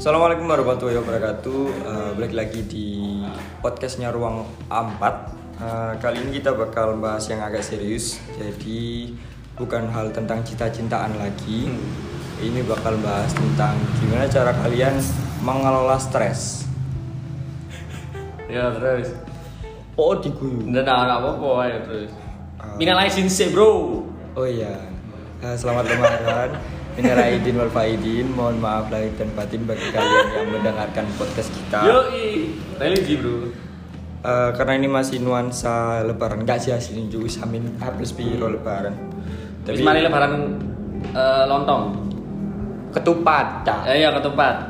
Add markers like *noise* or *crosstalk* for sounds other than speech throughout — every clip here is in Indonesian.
Assalamualaikum warahmatullahi wabarakatuh. Uh, balik lagi di podcastnya Ruang A4. Uh, kali ini kita bakal bahas yang agak serius. Jadi bukan hal tentang cita-cintaan lagi. Ini bakal bahas tentang gimana cara kalian mengelola stres. Ya terus. Oh diguyu. Nggak ada apa-apa ya terus. Minal aizin sih bro. Oh iya. Uh, selamat lebaran. *laughs* Minal aidin wal faidin. Mohon maaf lahir dan batin bagi kalian yang mendengarkan podcast kita. Yo i. Religi bro. Eh, karena ini masih nuansa lebaran gak sih asli juga samin H plus piro lebaran Tapi mari lebaran eh, lontong. ketupat dah. Ya iya ketupat.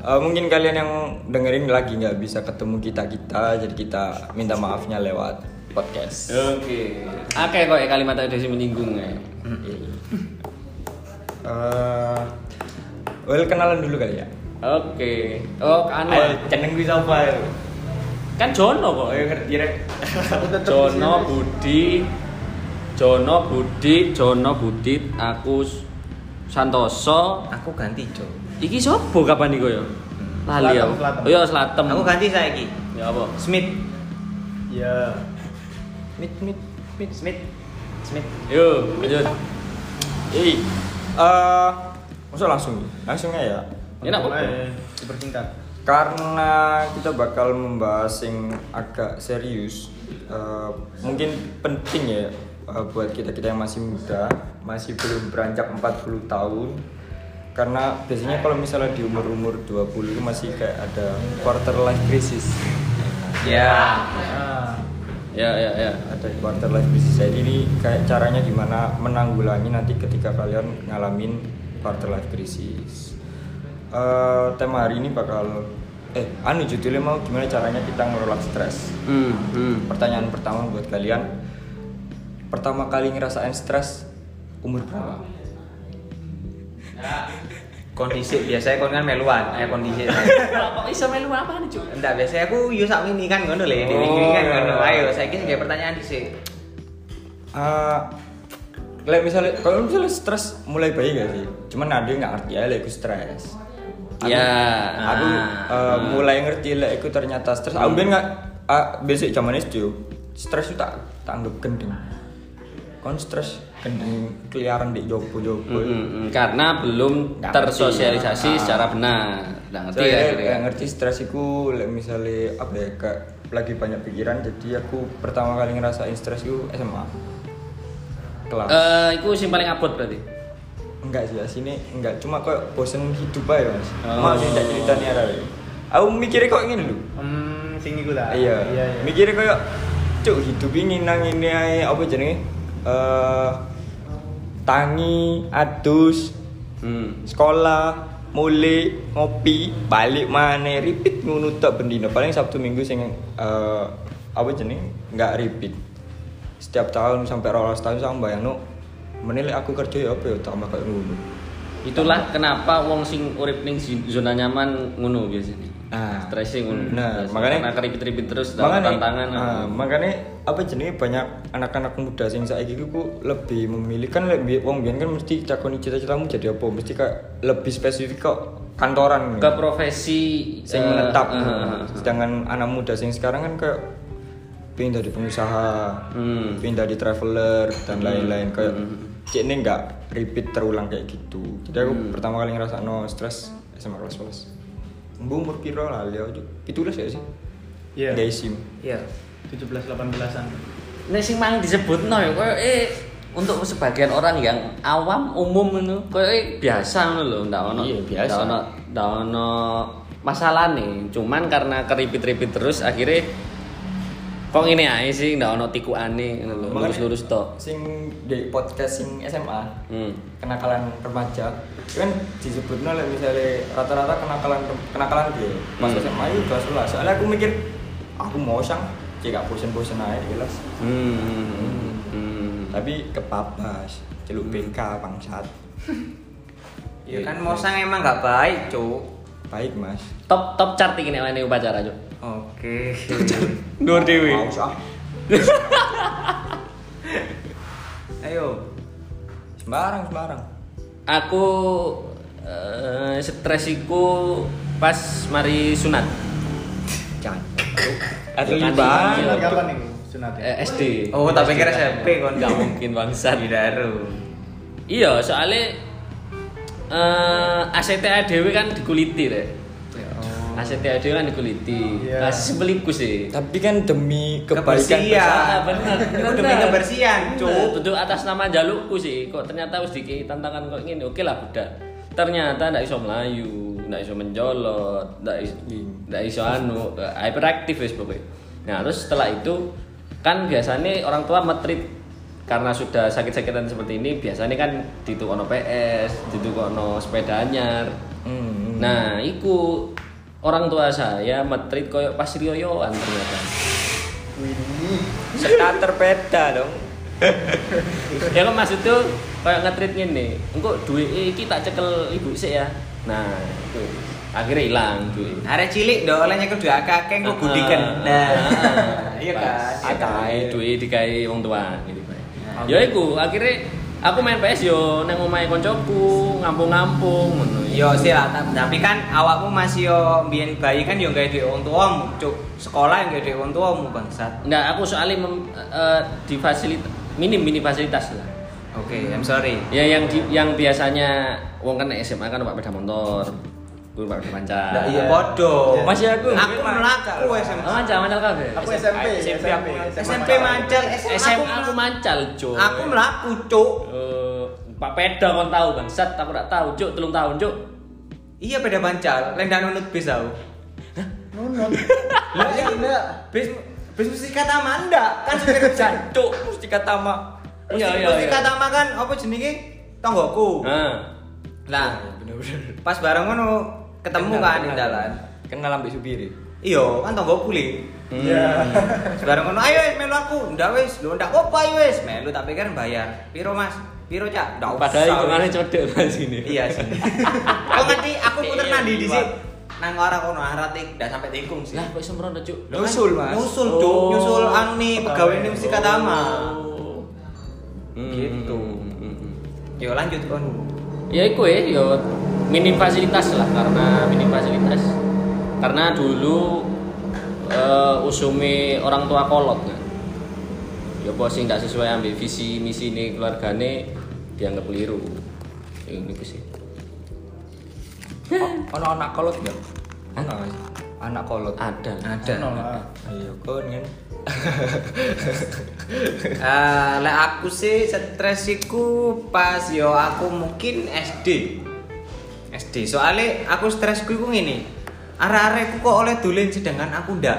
Eh, mungkin kalian yang dengerin lagi nggak bisa ketemu kita kita jadi kita minta maafnya lewat podcast Oke. Oke kok ya kalimat tadi sih menyinggung ya. Eh, well kenalan dulu kali ya Oke. Oh anu. Ayo, jeneng bisa apa ya? Kan Jono kok. Oh, ngerti rek *laughs* Jono Budi Jono Budi Jono Budit aku Santoso Aku ganti, Cok. iki sopo kapan iku ya lali Slatem, aku Slatem. oh iya Slatem Aku ganti saiki. ya apa Smith. Ya. mit mit mit Smith. Smith. yo lanjut eh eh masa langsung. Langsungnya ya? Enak kok Mulai dipersingkat. karena kita bakal membahas yang agak serius eh, mungkin penting ya eh, buat kita kita yang masih muda masih belum beranjak 40 tahun. Karena biasanya kalau misalnya di umur-umur 20 itu masih kayak ada quarter life crisis. Ya. Nah, ya ya ya. Ada quarter life crisis. Jadi ini kayak caranya gimana menanggulangi nanti ketika kalian ngalamin quarter life crisis. Eh, tema hari ini bakal eh anu judulnya mau gimana caranya kita ngelola stres? Hmm, hmm. pertanyaan pertama buat kalian. Pertama kali ngerasain stres umur berapa Kondisi biasanya kon kan meluan, eh kondisi. *laughs* kok bisa melu apa nih cuk Enggak, biasanya aku yo sak ini kan ngono lho, Oh, dewi kan ngono. iya. Ayo, saiki sing gawe pertanyaan dhisik. Eh, like misalnya kalau misalnya stres mulai bayi gak sih cuman ada yang nggak ngerti ya like stres Aku- Ya, aku ah, eh, ah. mulai ngerti lah aku ternyata stres aku ben nggak ah, basic zaman yo, stres itu tak tak anggap gendeng kon stres gendeng keliaran di jopo-jopo hmm. karena belum Nggak tersosialisasi ngerti. secara benar. Nggak ngerti ya kayak akhirnya. ngerti stres itu like misalnya apa ya kayak lagi banyak pikiran jadi aku pertama kali ngerasain stres itu SMA kelas. Eh, itu sing paling abot berarti? Enggak sih ya sini enggak. Cuma kok bosen hidup aja mas. Oh. mau tidak ceritanya ada aku mikirnya kok gini dulu hmm, sing iku ta. iya. Iya, iya. mikirnya kayak cuk hidup ini nang ini ae. Apa jenenge eh tangi adus hmm. sekolah mulai ngopi balik mana repeat ngono tok bendino paling sabtu minggu sing eh apa jenenge nggak repeat setiap tahun sampai rolas tahun sama bayang no menilai aku kerja ya apa ya tambah kayak ngono. Itulah kenapa wong sing urip ning zona nyaman ngono biasanya Ah. stressing ngono Nah, Biasanya. makanya- karena keripit-keripit terus dapat tantangan ah, makanya apa jenenge banyak anak-anak muda sing saiki ku lebih memilih kan lebih wong biyen kan mesti cakoni cita-citamu jadi apa mesti kayak lebih spesifik kok kantoran ke profesi sing eh, menetap eh, eh, eh. sedangkan anak muda sing sekarang kan kayak pengen jadi pengusaha Hmm. pengen jadi traveler dan lain-lain kayak cek ini nggak repeat terulang kayak gitu jadi aku Hmm. pertama kali ngerasa no stres SMA kelas 11 Bu umur piro lah ya itu ya sih Iya. Nggak isim Iya. 17 18-an. Nek sing mang disebut no ya koyo eh untuk sebagian orang yang awam umum itu koyo eh, biasa ngono lho ndak ono Iya, biasa. ndak ono ndak ono masalah nih cuman karena keripit-ripit terus akhirnya kok ini aja sih ndak ono tikukane ngono lho lurus-lurus tok sing di podcast sing SMA hmm. kenakalan remaja kan disebut lah misalnya rata-rata kenakalan kenakalan dia pas Hmm. SMA itu kelas 11 soalnya aku mikir aku mau sang cek gak bosen-bosen aja di kelas Hmm. hmm. hmm. tapi kepapas celuk BK bangsat Ya kan mosang emang nggak baik, Cuk. baik mas top top chart ini ini upacara cuk Oke. *laughs* Nur Dewi sah *laughs* Ayo. sembarang sembarang aku eh, stres iku pas mari sunat. Jangan. Atau Atau banget. Sunat kapan nih sunatnya? Eh, SD. Oh, tak pikir SD. SMP kon. Nggak mungkin bangsat. Bidaru. Iya, soalnya eh ACTA dhewe kan dikuliti rek. ACTA dhewe kan dikuliti. Iya. Nah, sebelipku sih. Tapi kan demi kebaikan Kebersihan. Ah, bener. Demi kebersihan, Cuk. Duduk atas nama jalukku sih. Kok ternyata harus dikei tantangan kok ngene. Oke lah, budak. Ternyata ndak iso melayu, ndak iso menjolot, ndak iso ndak iso anu, hyperaktif wis pokoknya. Nah, terus setelah itu kan biasanya orang tua metrit karena sudah sakit-sakitan seperti ini biasanya kan ditukono PS, ditukono sepeda anyar. Hmm. Nah, iku orang tua saya metrit koyo pas riyoyoan ternyata. Starter peda dong. ya kan maksud tuh kayak ngetrit ngene engko duit iki tak cekel ibu sik ya nah itu akhirnya hilang duit Arek cilik ndo oleh nyekel duit akeh engko gudiken. Nah, iya kan. Akae duit dikai wong tua gitu. Nah. Ya iku akhirnya aku main PS yo nang omahe koncoku, ngampung-ngampung ngono. Yo sih lah, ta- tapi kan awakmu masih yo mbiyen bayi kan yo gawe duit wong tuamu, cuk. Sekolah yang gawe duit wong tuamu bangsat. Enggak, aku soalnya mem, eh, di fasilitas minim mini fasilitas lah. Oke, I'm sorry. Ya yang di- yang biasanya wong kan SMA kan numpak sepeda motor. Gue sepeda pancar. Lah iya podo. Masih aku. Aku melaku SMA. Oh, mancal, mancal kabeh. Aku SMP, SMP aku. SMP mancal, SMA, SMA aku aku mancal, Cuk. Aku melaku, cuk. Eh, Pak Peda kon tahu bangsat, aku tak tahu, Cuk, telung tahun, Cuk. Iya beda mancal, lain dan nunut bis tau. Nunun. Lah iya enggak. Bis bis mesti kata manda kan supir jancuk. Mesti kata mak. Iya, iya, Mesti iya. kata makan apa jenenge? Tonggoku. Nah, Lah, Bener-bener. pas bareng ngono ketemu kan di jalan. Kenal ambek supir. Iya, kan tonggoku li. Iya. *laughs* Sebarang ngono, ayo wis melu aku. Ndak wis, lho ndak apa ayo wis. Melu tak pikir bayar. Piro Mas? Piro Cak? Ndak padahal usah, hitungannya wis. codek pas ini. Iya sih. *laughs* Kok ngerti aku puter nandi di iya. sini. Nang ora kono arah tik ndak sampai tikung sih. Lah, kok iso merono, Cuk? Kan Nyusul, Mas. Nyusul, Cuk. Oh. Nyusul anu nih pegawai ini mesti katama. Hmm, Gitu. hmm, hmm, hmm. Yo lanjut kon. ya iku ya yo minim fasilitas lah karena minim fasilitas karena dulu eh, usumi orang tua kolot kan ya sih nggak sesuai ambil visi misi ini keluargane dianggap keliru ini ku sih O- Ono anak kolot nggak sih? Anak kolot. ada Ada. Ono lah. Ayo kon kan. *laughs* Lek aku sih stres iku pas yo aku mungkin SD. SD. Soalnya aku stresku iku ngene. Arek-arekku kok oleh dolen sedangkan aku ndak.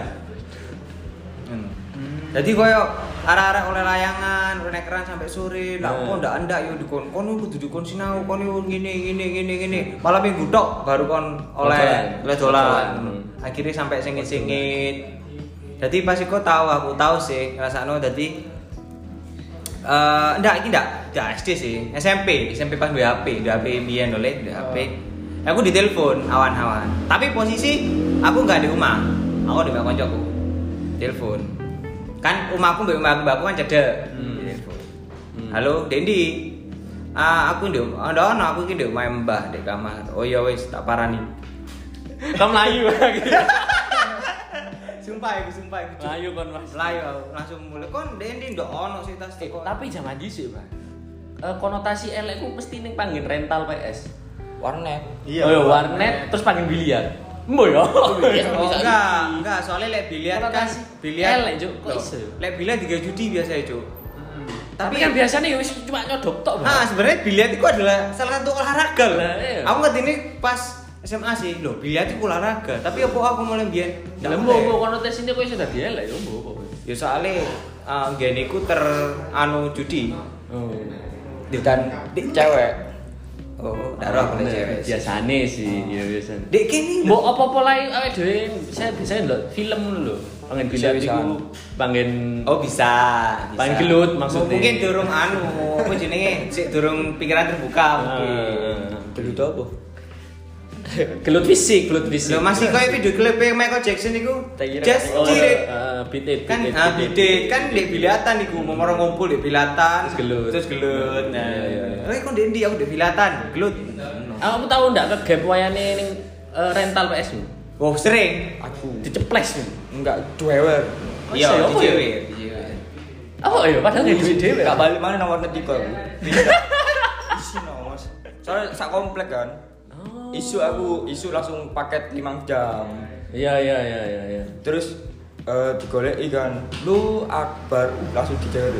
Hmm. Jadi koyo arek-arek oleh layangan, oleh nekeran sampai sore, lah Hmm. kok ndak ndak yo dikon kon kudu dikon sinau, kon yo ngene ngene ngene ngene. Malah minggu tok baru kon oleh oleh dolan. Hmm. Akhirnya sampai sengit-sengit. Jadi pas iku tahu aku tahu sih ngrasakno dadi eh enggak ini enggak, enggak SD sih, SMP, SMP pas dua HP, dua HP mbiyen oleh dua HP. Aku ditelepon awan-awan. Tapi posisi aku nggak di rumah. Aku di rumah koncoku. Telepon. Kan rumahku mbak mbakku kan cedek. Hmm. Telepon. Hmm. Halo, Dendi. Ah, aku ndek, ada ana aku iki ndek omahe Mbah di kamar. Oh iya wis, tak parani. kamu layu lagi *laughs* Sumpah aku, sumpah aku. layu kon mas Layu aku, langsung mulai kon Dendi ndok ono sih tas Eh, tapi jangan dhisik pak Eh, konotasi elek ku mesti ning panggil rental PS Warnet. Iya. oh ya warnet terus panggil biliar Mbok ya. Oh, enggak, enggak, soalnya lek biliar kan biliar elek, Cuk. Kok iso? Lek biliar tiga judi biasa ya, Cuk. Tapi kan biasanya ya wis cuma nyodok tok. Nah, sebenarnya biliar itu adalah salah satu olahraga loh. Lah, iya. Aku ngerti ini pas SMA sih, loh biliar itu olahraga. Tapi apa aku mulai biar Lah mbok mbok konotasi ini kok iso dadi elek ya mbok. mbok. Ya soalnya uh, gini ku ter anu judi. Oh. Dan di cewek. Oh, aku lihat cewek. Biasane sih, ya biasane. Dek kini Mbok apa-apa lae awake dhewe saya bisa ndelok film lho. Pangen biliar Bisa-bisa. iku pangen Oh bisa, bisa. Paling gelut maksudnya. Mungkin durung anu, apa jenenge? Sik durung pikiran terbuka mungkin. Ah. Dulu tuh apa? *laughs* gelut fisik, gelut fisik. Lo masih kayak video klip Michael Jackson itu just Oh, cirit eh, beat it, kan beat it, ah, kan di bilatan iku mau orang ngumpul di bilatan Terus gelut. terus gelut nah Iya, iya, iya. eh kok di aku di bilatan gelut Aku tahu ndak ke gap wayane ning eh, rental PS? Wow, sering. Aku Diceples enggak duewer. Oh, Iya, di apa ya? Oh iya, padahal duit dhewe. Enggak balik mana nomor net iku aku. Isi no, Mas. Soalnya sak komplek kan. Oh. Isu aku, isu langsung paket 5 jam. Iya iya iya iya iya. Terus eh digoleki kan, lu akbar langsung dijawab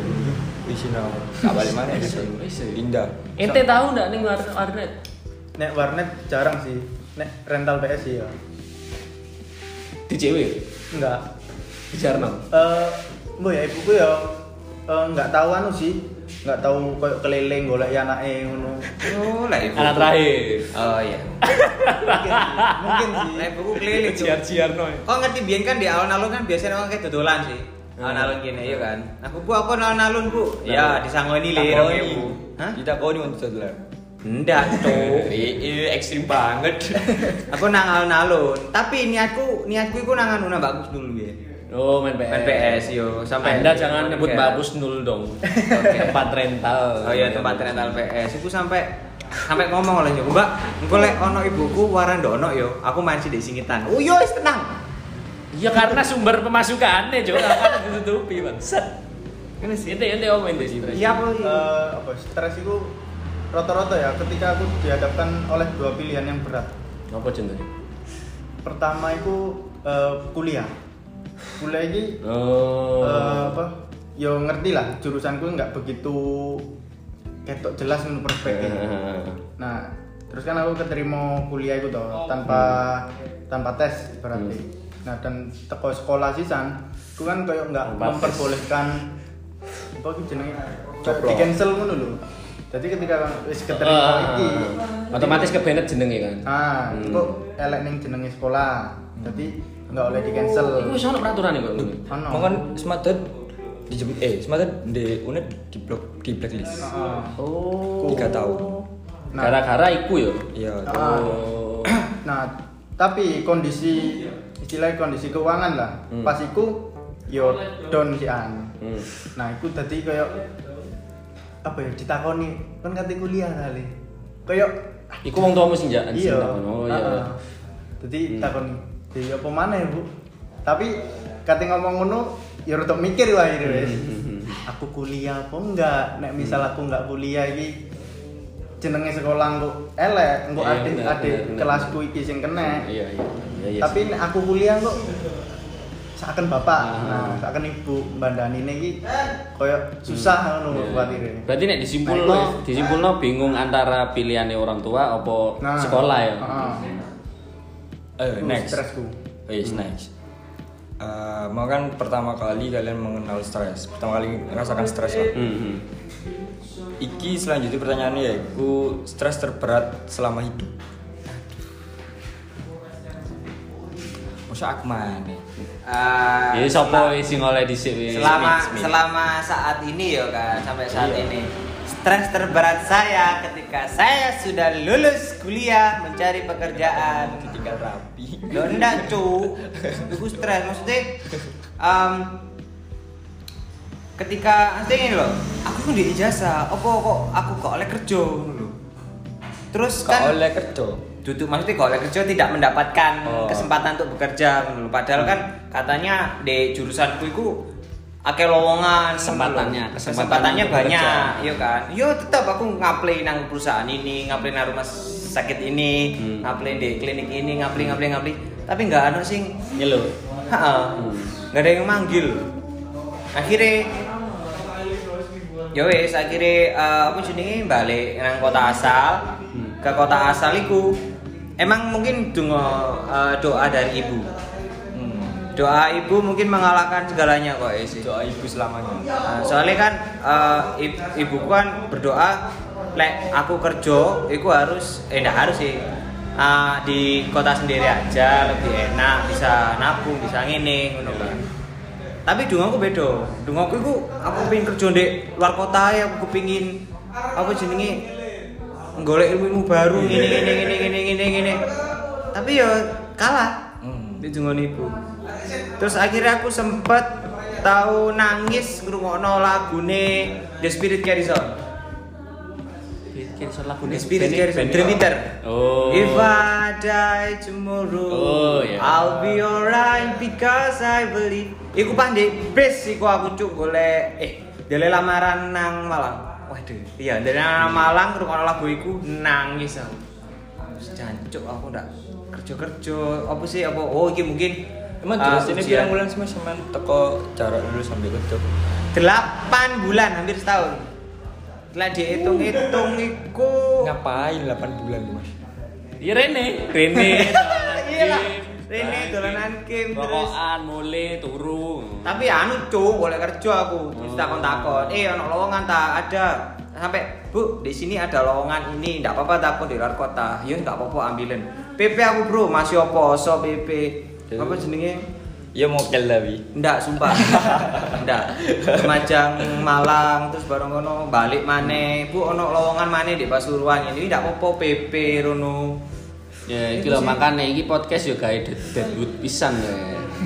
isi no. Enggak balik mana *laughs* Isi, itu. isi. Indah. Ente tahu nggak nih war- warnet? Nek warnet jarang sih. Nek rental PS sih ya. Di cewek. Enggak. Di Jarno. Eh, mbok ya ibuku ya enggak tahu anu sih. Enggak tahu koyo keliling golek anake ngono. Oh, lah ibu. Anak terakhir. Oh iya. Mungkin sih. Mungkin sih. Lah ibuku keliling. Cuk. Ciar Ciarno. Oh ngerti biyen kan di alun-alun kan biasanya orang kayak dodolan sih. Hmm. Alun-alun gini ya kan. Aku bu aku alun-alun bu. Ya disangoni le Takoni. rong ibu. Hah? Kita kau nih untuk lah. Enggak tuh. Eh, ekstrim banget. aku nang alun-alun. Tapi niatku niatku iku nang anu nang bagus dulu ya. Oh main PS. Main PS yo sampai Anda jangan nyebut bagus nul dong. Tempat rental. Oh iya tempat rental PS. Iku sampai sampai ngomong oleh Mbak, engko lek ono ibuku warandono yo, aku main sih di singitan. Oh yo wis tenang. Iya karena sumber pemasukannya juga kan ditutupi bangsat. Ini sih. Ente ente omongin deh stres. Iya apa? Eh, apa stres itu rata-rata ya ketika aku dihadapkan oleh dua pilihan yang berat. Apa contohnya? Pertama itu eh, kuliah. Kuliah ini Oh. eh, apa? Ya ngerti lah jurusanku nggak begitu ketok jelas menurut perspektifnya. *laughs* Nah, terus kan aku keterima kuliah itu toh tanpa tanpa tes berarti. Nah, dan teko sekolah sisan, aku kan kayak nggak memperbolehkan apa itu jenenge di cancel ngono lho. Jadi ketika wis keterima iki, otomatis ke Bennett jenenge kan. ah, Hmm. kok elek ning jenenge sekolah. Jadi nggak oleh di cancel. Iku wis ono peraturan kok ngono. Ono. Kan sematet dijemput eh sematet di unit di blok di blacklist. Oh. Tiga tahun. Nah. Gara-gara iku yo. Iya. Oh. *clears throat* Nah, tapi kondisi istilahnya kondisi keuangan lah. Hmm. Pas iku yo down si an. Hmm. Nah, iku tadi kayak apa ya ditakoni kan kate kuliah kali. Kayak Iku wong tuamu sing jak iya. Oh iya. Heeh. Jadi Hmm. "Di apa mana ya, Bu?" Tapi kate ngomong ngono ya rada mikir lah wis. Hmm. Aku kuliah apa enggak? Nek misal aku enggak kuliah iki jenenge sekolah engko elek, engko Iya, adik bener, adik bener, bener. kelasku iki sing kena. Iya iya. Iya iya. Tapi nek aku kuliah kok seakan bapak, Ah. nah seakan ibu bandani iki koyo susah ngono Iya. kuatire. Berarti nek disimpulno, Nah, disimpulno bingung antara pilihannya orang tua apa Nah, sekolah ya. heeh. Eh, next. Stresku. Wis next. Eh, mau kan pertama kali kalian mengenal stres. Pertama kali merasakan stres lah. Hmm, hmm. Iki selanjutnya pertanyaannya ya, ku stres terberat selama hidup. Masa aku mana? Ah, Ya sapa selama- sing oleh dhisik selama selama saat ini ya kan sampai saat Iya. ini stres terberat saya ketika saya sudah lulus kuliah mencari pekerjaan Tinggal rapi. Loh enggak cu Itu stres Maksudnya em, Ketika Maksudnya ini loh Aku di ijazah Apa kok aku kok oleh kerja lho. Terus Kok kan oleh kerja? Duduk maksudnya kok oleh kerja tidak mendapatkan Oh. kesempatan untuk bekerja lho. Padahal kan katanya di jurusanku itu akeh lowongan Kesempatannya, kesempatannya banyak bekerja. iya kan yo tetap aku ngaplay nang perusahaan ini ngaplay nang rumah sakit ini Hmm. ngaplay di klinik ini ngaplay ngaplay ngaplay tapi nggak ada sing. Heeh. Hmm. nggak ada yang manggil akhirnya ya wes akhirnya eh, apa jenenge balik nang kota asal Hmm. ke kota asal iku emang mungkin dungo eh, doa dari ibu Hmm. Doa ibu mungkin mengalahkan segalanya kok sih Doa ibu selamanya. Nah, soalnya kan eh, ib- ibuku kan berdoa lek aku kerja iku harus eh enggak harus sih. Ah, di kota sendiri aja lebih enak bisa nabung bisa ngene ngono kan. Tapi dungaku beda. Dungaku iku aku pengen kerja di luar kota ya aku kepingin apa jenenge golek ilmu baru gini gini gini gini gini gini tapi ya kalah. Hmm. di ibu terus akhirnya aku sempet tahu nangis ngrungokno lagune The Spirit Carries On lagu nih. Spirit band- Dream Theater. Oh. If I die tomorrow, Oh, iya. I'll be alright because I believe. Iku di base iku aku cuk golek eh dari lamaran nang Malang. Waduh, iya dari nang Malang ngrungokno lagu iku nangis aku. Jancuk aku ndak kerja-kerja apa sih apa oh iki mungkin Emang ah, terus ini ujian. pirang bulan semua semen teko jarak dulu sampai kerja. delapan bulan hampir setahun. Setelah dihitung-hitung iku Ngapain 8 bulan lu, Mas? Iya Rene, Rene. *laughs* Iya lah. Rene dolanan game terus Rokokan mulai turu. Tapi anu cuk, boleh kerja aku. Terus takon-takon, "Eh, ono lowongan tak ada?" Sampai, "Bu, di sini ada lowongan ini, ndak apa-apa takon di luar kota." Ya ndak apa-apa ambilin. PP aku, Bro, masih apa so PP? Apa jenenge? Ya mau kel tapi. Ndak, sumpah. *laughs* Ndak. Lumajang Malang terus bareng ngono balik maneh. Bu, ono lowongan maneh di Pasuruan ini ndak apa-apa PP rono. Ya, iki lho makane iki podcast yo gawe de- debut pisan ya.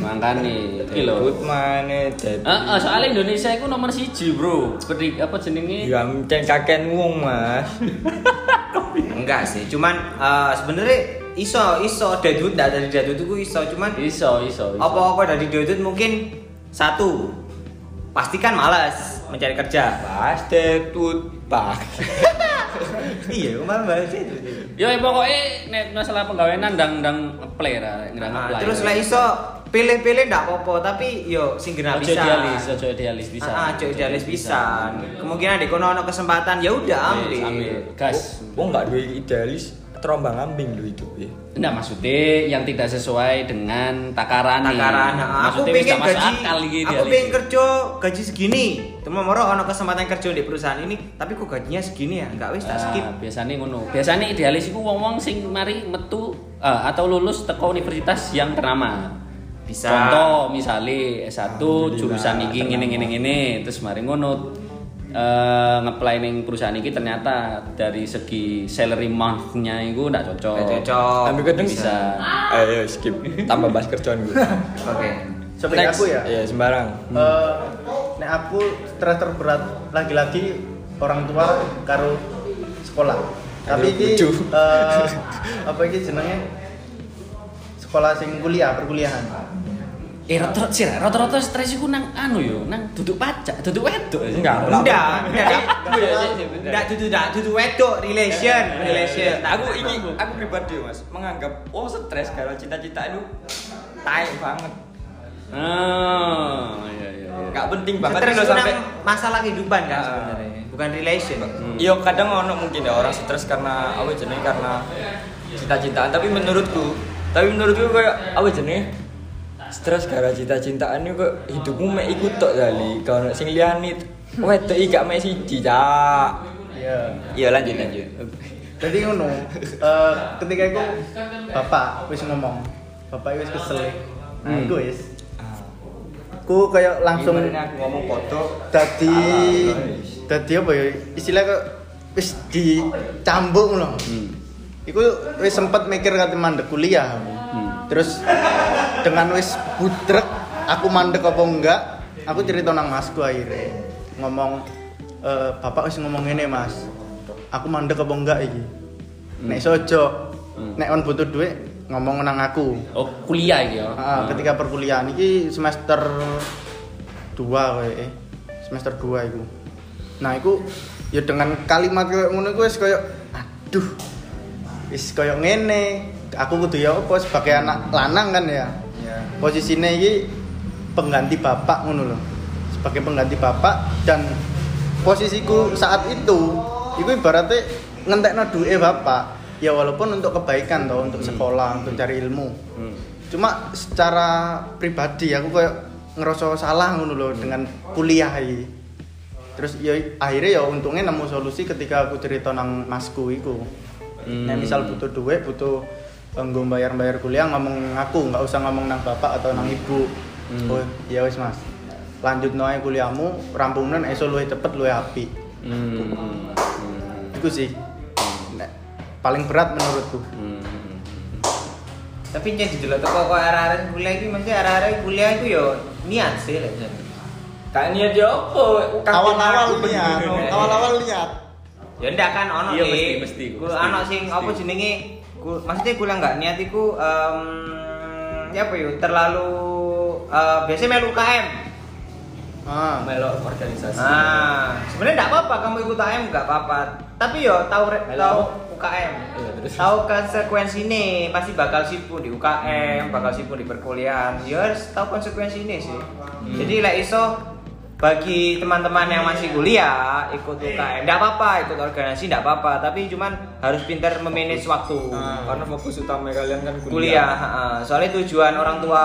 Makane iki lho. Debut mana debut. Heeh, soalnya Indonesia itu nomor siji, Bro. Seperti apa jenenge? Ya mungkin kakek wong, Mas. *laughs* Enggak sih, cuman eh, sebenarnya iso iso debut ndak dari debut itu iso, cuman Iso, iso. iso. apa-apa dari debut mungkin satu pastikan malas mencari kerja. Pas debut, Pak. *laughs* iya, kemarin bahas itu. Ya pokoknya nek masalah penggawean ndang ndang play ra, ndang Nah, apply. terus lah iso pilih-pilih ndak apa-apa, tapi yo sing genah Ojo bisa. idealis, ojo idealis bisa. Ah, cok idealis bisa. Kemungkinan di kono ono kesempatan ya udah ambil. ambil. Gas. Oh, enggak duwe idealis, terombang ambing lu hidup ya. Enggak maksudnya yang tidak sesuai dengan takaran. Takaran. Nah, aku pengen gaji, akal iki aku pengen kerja gaji segini. Temen moro ono kesempatan kerja di perusahaan ini, tapi kok gajinya segini ya? Enggak wis tak Ah, skip. biasanya ngono. Biasanya idealis iku wong-wong sing mari metu eh, atau lulus teko universitas yang ternama. Bisa. Contoh misalnya S1 Alhamdulillah, jurusan iki ngene ngene ngene terus mari ngono eh ngeplay ning perusahaan iki ternyata dari segi salary month-nya itu ndak cocok. Nggak cocok. Tapi kadang bisa. Ayo skip. Tambah bahas kerjaan gue. *laughs* Oke. Seperti aku ya. Iya, sembarang. Eh, nek aku stres terberat lagi-lagi orang tua karo sekolah. Tapi ini lucu. eh, apa iki jenenge? Sekolah sing kuliah, perkuliahan. Eh rata-rata sih, rata-rata stres iku nang anu yo, nang duduk pajak, duduk wedok. Enggak. Enggak, enggak. Bener. Enggak dudu enggak dudu wedok relation, relation. Aku ini aku pribadi Mas menganggap oh stres kalau cita-cita itu tai banget. Ah, iya iya. iya. Enggak penting banget itu sampai masalah kehidupan kan Ah. sebenarnya, bukan relation. Iya kadang ono mungkin ya orang stres karena apa jenenge karena cita-citaan tapi menurutku tapi menurutku kayak apa jenenge stres karena cita-citaan itu kok hidupmu mek ikut tok kali kalau sing liyane wedok iki gak mek siji cak Iya. iya lanjut lanjut Jadi ngono. eh, ketika itu bapak wis ngomong, bapak wis kesel. Nah, Hmm. iku wis. Ku kayak langsung aku ngomong foto dadi Ah, dadi apa ya istilah kok wis dicambuk ngono. Hmm. Iku wis sempet mikir kate mandek kuliah aku. Hmm. Terus dengan wis budrek aku mandek apa enggak, aku cerita nang masku akhirnya. Ngomong e, bapak wis ngomong ini mas. Aku mandek apa enggak iki? Nek sojo Hmm. nek on butuh duit ngomong nang aku. Oh, kuliah iki ya. Ah, ketika perkuliahan iki semester 2 kowe eh semester 2 iku. Nah iku ya dengan kalimat kayak ngono iku wis koyo aduh wis koyo ngene aku kudu ya apa sebagai anak lanang kan ya. Ya posisinya ini pengganti bapak ngono loh sebagai pengganti bapak dan posisiku saat itu itu ibaratnya ngentekno duwe bapak. Ya walaupun untuk kebaikan toh untuk sekolah untuk cari ilmu. Hmm. cuma secara pribadi aku kayak ngerasa salah ngono loh dengan kuliah ini terus ya akhirnya ya untungnya nemu solusi ketika aku cerita nang masku iku. Hmm. Nah, misal butuh duit butuh nggo bayar-bayar kuliah ngomong aku nggak usah ngomong nang bapak atau nang ibu Hmm. oh ya wis mas lanjut noe kuliahmu rampungan esok luwih cepet luwih api Hmm. Hmm. itu sih Nek, paling berat menurutku Hmm. Tapi jadi dulu tuh kok arah-arah kuliah itu maksudnya arah-arah kuliah itu yo niat sih lah. Kak niat ya apa? awal-awal lihat awal-awal lihat Ya ndak kan ono Iya, mesti, mesti, Ku mesti, ono sing mesti. apa jenenge? Ku maksudnya kuliah nggak niat iku em, ya apa yo terlalu eh, biasanya melu UKM. Ah. melok organisasi Ah, sebenarnya enggak apa-apa kamu ikut UKM enggak apa-apa. Tapi yo tahu Melu tahu? UKM. Terus. Tahu konsekuensi ini pasti bakal sibuk di UKM, bakal sibuk di perkuliahan. Ya harus tahu konsekuensi ini sih. Jadi lek iso bagi teman-teman yang masih kuliah ikut UKM, enggak apa-apa, ikut organisasi enggak apa-apa, tapi cuman harus pintar memanage waktu. karena fokus utama kalian kan kuliah, kuliah heeh. soalnya tujuan orang tua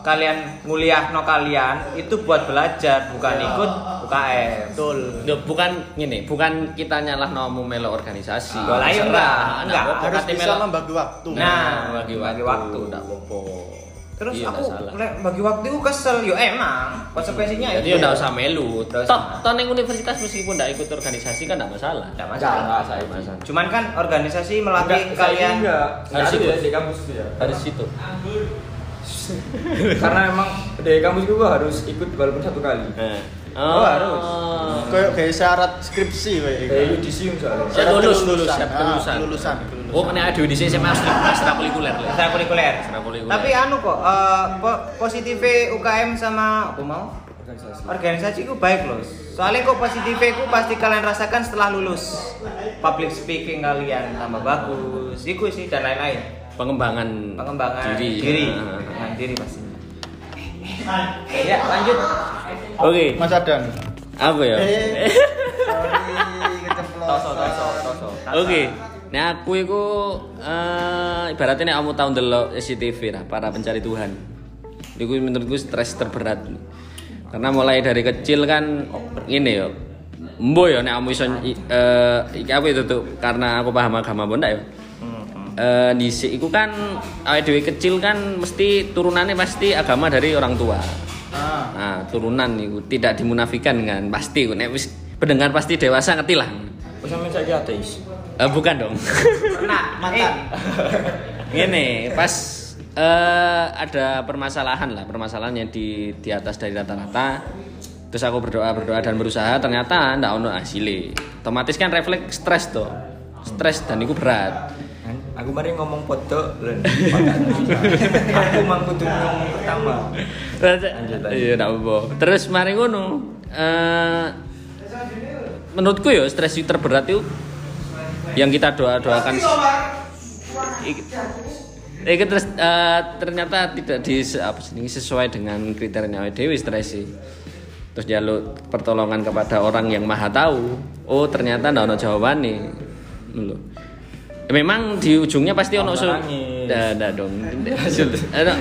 kalian nguliah no kalian itu buat belajar bukan ikut UKM Betul. Duh, bukan gini, bukan kita nyalah nomu melo organisasi. Ah, lain Terserah, enggak. enggak apa-apa, Harus bisa melo- membagi waktu. Nah, bagi bagi waktu, waktu. enggak apa-apa. Terus Iya, aku bagi waktu itu kesel yo emang konsekuensinya Jadi itu udah usah melu. Nggak Toh, toh neng universitas meskipun enggak ikut organisasi kan enggak masalah. Enggak, masalah enggak, saya masalah. cuman kan organisasi melatih Enggak, kalian enggak Harus ikut. ya di kampus itu ya Harus situ. karena emang di kampus gua harus ikut walaupun satu kali Nah. Oh, harus. Kayak kayak syarat skripsi kayak kayak yudisium soalnya Saya lulus, lulus, kelulusan. siap Ah, kelulusan. Oh, kena ada di sini SMA ekstrakurikuler. Le. ekstrakurikuler Ekstrakurikuler. tapi anu kok eh, po- positifnya UKM sama apa mau organisasi organisasi ku baik loh soalnya kok positifnya ku pasti kalian rasakan setelah lulus public speaking kalian tambah bagus itu sih dan lain-lain Pengembangan pengembangan diri. diri Nah. pengembangan diri pastinya ya lanjut Oke, Mas Adan. aku ya. Eh. *laughs* Sorry, keceplosan. toso toso toso Oke. Nah aku itu eh ibaratnya nek kamu tahu ndelok SCTV lah para pencari Tuhan. Itu menurutku stres terberat. Karena mulai dari kecil kan ini ya. Mbo ya nek kamu iso eh iki apa itu tuh karena aku paham agama pun ndak ya. Eh dhisik iku kan awake dhewe kecil kan mesti turunannya pasti agama dari orang tua. Ah. Nah, turunan itu tidak dimunafikan kan pasti nek wis pendengar pasti dewasa ngerti lah. Sampe saiki ateis? Eh, bukan dong. pernah Mantan. Gini, pas eh, ada permasalahan lah, permasalahan yang di di atas dari rata-rata. Terus aku berdoa berdoa dan berusaha ternyata ndak ono hasilnya. Otomatis kan refleks stres tuh. Stres dan itu berat. Aku mari ngomong foto. Aku mang kudu ngomong pertama. Lanjut. Iya, ndak apa. Terus mari ngono. eh, menurutku ya stres itu terberat itu yang kita doa doakan Iki terus eh, ternyata tidak di apa ini sesuai dengan kriteria dhewe stres sih. Terus jaluk pertolongan kepada orang yang maha tahu. Oh ternyata ndak ono jawabannya. Lho. Memang di ujungnya pasti ono Ono solusi. Ndak dong.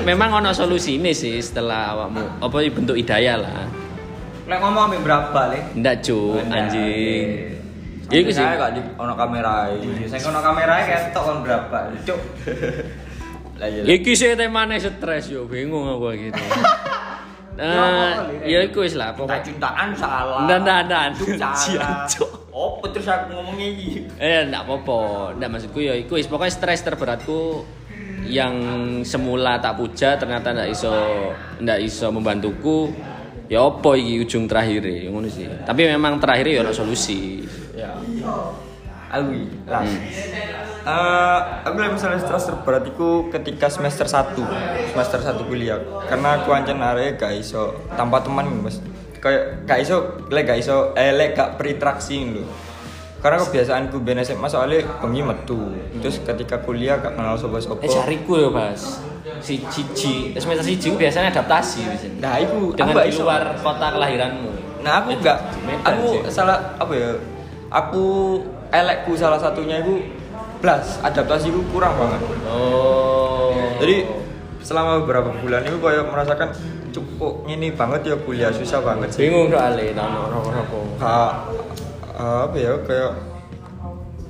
Memang ono solusi ini sih setelah awakmu apa bentuk hidayah lah. lek ngomong sampai berapa le Ndak cu anjing. oke. Ya iku sih. Saya di ono kamera saya kono kamera kayak tok on berapa cuk *laughs* iya. Iki sih temane stres yo, bingung aku gitu. *laughs* Nah, ya iku wis lah pokoknya. Cinta-cintaan salah. Ndak ndak ndak. *laughs* Oh, terus aku ngomongnya iki. Eh, ndak apa-apa. Ndak maksudku ya iku wis pokoknya stres terberatku yang semula tak puja ternyata ndak iso ndak iso membantuku. Ya apa iki ujung terakhir ngono sih. Tapi memang terakhir ya ono solusi. Ya. Alwi, las. Eh, aku lagi misalnya stres terberat itu ketika semester 1 semester 1 kuliah karena aku ancen arek gak iso tanpa teman mas kayak gak iso lek gak iso eh lek gak berinteraksi lho karena kebiasaanku ben SMA soalnya bengi metu terus ketika kuliah gak kenal sopo-sopo Eh cariku ya, Mas. Si Cici, semester siji ku biasanya adaptasi di sini. nah itu Dengan di iso. luar kota kelahiranmu. Nah aku Eh, enggak, Medan aku sih. salah apa ya? Aku elekku salah satunya itu blas adaptasiku kurang banget. Oh. Jadi selama beberapa bulan itu kayak merasakan cukup ini banget ya kuliah susah banget sih. bingung soalnya tahun orang apa. Ka- apa ya kayak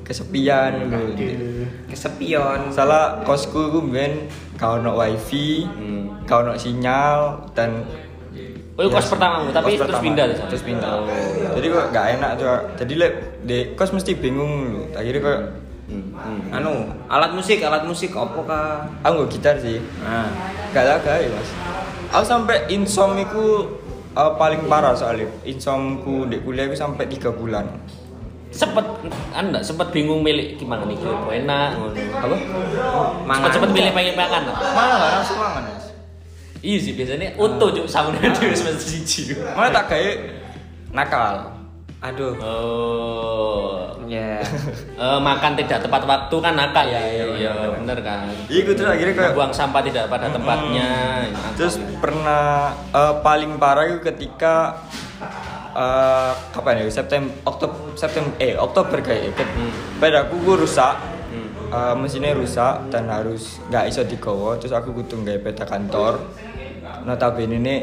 kesepian gitu. kesepian Salah kosku gue ben kau no wifi, Hmm. kau no sinyal dan Oh, itu kos pertamamu, tapi kos terus pertama. pindah sana? Terus pindah. Oh. Jadi kok gak enak tuh. Jadi lek di kos mesti bingung lu. Akhirnya kok Hmm. hmm. anu alat musik alat musik apa kah aku nggak gitar sih. nah Gak lah gak ya mas. Aku sampai insom iku uh, paling parah soalnya. Insomku di kuliah itu sampai tiga bulan. sempet kan enggak sempet bingung milih gimana nih apa enak ngono. apa Sempet sempet milih pengen makan lah. malah langsung mangan Mas. Iya sih biasanya utuh cuk saune dhewe semester siji. malah tak kayak nakal Aduh. Oh. Ya. *laughs* Eh, makan tidak tepat waktu kan nakal Iya, iya, iya benar. bener kan iya gue terus akhirnya kayak buang sampah tidak pada tempatnya nakal. Terus pernah eh, paling parah itu ketika eh kapan ya September Oktober September eh Oktober kayak ke, pedaku gue rusak Eh, mesinnya rusak dan harus nggak iso digowo terus aku kudu nggak peta kantor notabene ini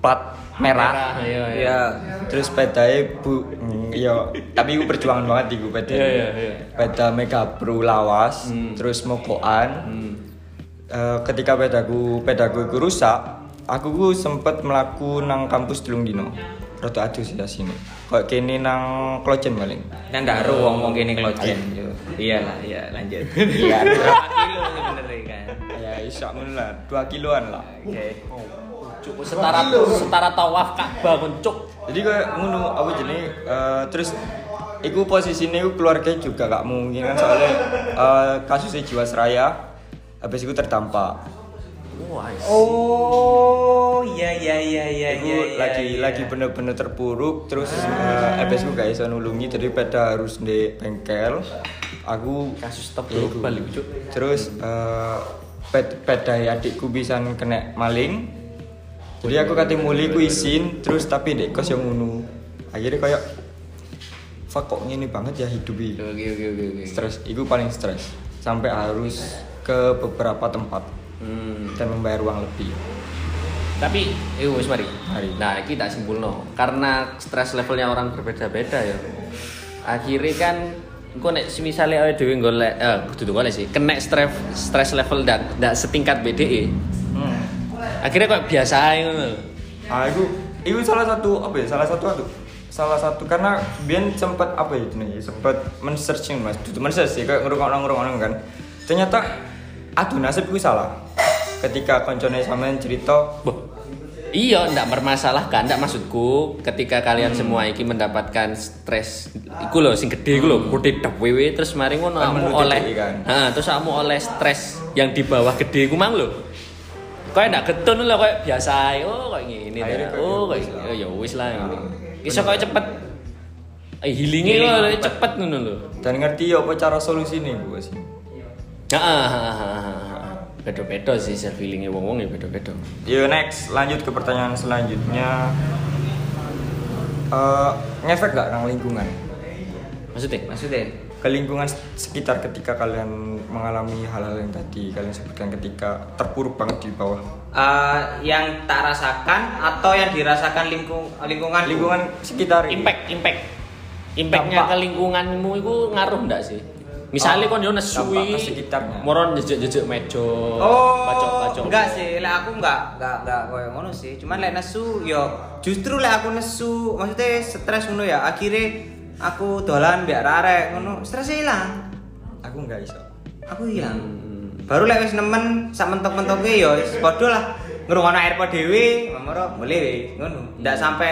plat merah, iya iya Ya. terus pedanya bu mm, iya tapi gue perjuangan banget di gue peda Iya, iya, iya. peda Mega Pro lawas Hmm. terus mokoan Hmm. Eh, ketika pedaku pedaku iku rusak aku ku sempet melaku nang kampus telung dino rada aduh sih sini kok kene nang klojen paling Kan ndak ero wong-wong kene klojen. yo. Iya lah, iya lanjut. *laughs* Iya, berapa kilo sebenarnya kan. ya isak lah 2 kiloan lah Oke. Cuk, setara setara tawaf Ka'bah kuncuk jadi kayak ngono apa jenis eh, terus Iku posisinya iku keluarga juga gak mungkin kan soalnya eh, kasusnya Jiwasraya habis itu terdampak. Wah Oh, iya iya iya iya Iku iya. iya, lagi iya. lagi bener-bener terpuruk terus uh, FS ku gak iso nulungi jadi pada harus di bengkel. Aku kasus global iku cuk. Terus uh, ped peda adikku bisa kena maling jadi aku kate muli ku izin terus tapi dek kos yang ngono. Akhirnya kayak fuck kok banget ya hidup ini oke oke oke oke. Stres itu paling stres sampai harus ke beberapa tempat hmm. dan membayar uang lebih. Tapi eh wis mari. Mari. nah iki tak simpulno. Karena stres levelnya orang berbeda-beda ya. Akhirnya kan engko nek misalnya awake dhewe golek eh kudu golek sih. Kena stres stres level dan ndak setingkat BDE. Akhirnya kok biasa ngono Ah, itu itu salah satu apa ya? Salah satu aduh. Salah satu karena Bian sempat apa ya itu sempat men-searching Mas. Itu men-search sih kayak ngerungok-ngerungok kan. Ternyata aduh nasib gue salah. Ketika koncone sampean cerita, Boh. Iya, ndak bermasalah kan, ndak maksudku ketika kalian semua iki mendapatkan stres iku lho sing gede iku lho, gede dap wewe terus mari ngono kamu oleh kan. Heeh, terus kamu oleh stres yang di bawah gede iku mang lho. Kayak ndak getun lho kayak biasa. Oh, kayak ngene Akhirnya ta. Oh, lah. ya wis lah ngene. Iso kayak cepet eh healingnya Healing kok cepet. ngono lho. dan ngerti ya apa cara solusi nih gue sih. Heeh. Beda-beda sih self healingnya wong-wong ya beda-beda. Yo next, lanjut ke pertanyaan selanjutnya. Eh, ngefek gak nang lingkungan? Maksudnya? Maksudnya? Ke lingkungan sekitar ketika kalian mengalami hal-hal yang tadi kalian sebutkan ketika terpuruk banget di bawah? Eh, yang tak rasakan atau yang dirasakan lingkung lingkungan? Lingkungan sekitar ini. impact impact. Impactnya ke lingkunganmu itu ngaruh enggak sih? Misalnya Oh, kon yo nesu dampak ke iki, sekitarnya. moron jejek-jejek meja Oh, bacok-bacok enggak sih, lek aku enggak enggak enggak koyo ngono sih. Cuman lek nesu yo justru lek aku nesu, maksudnya stres ngono ya, akhirnya aku dolan biar arek ngono, stresnya hilang. Aku nggak iso. Aku hilang. Hmm. Baru lek wis nemen sak mentok-mentoke yo wis padha lah ngrungokno AirPod dhewe, mamoro boleh ngono. Ndak sampai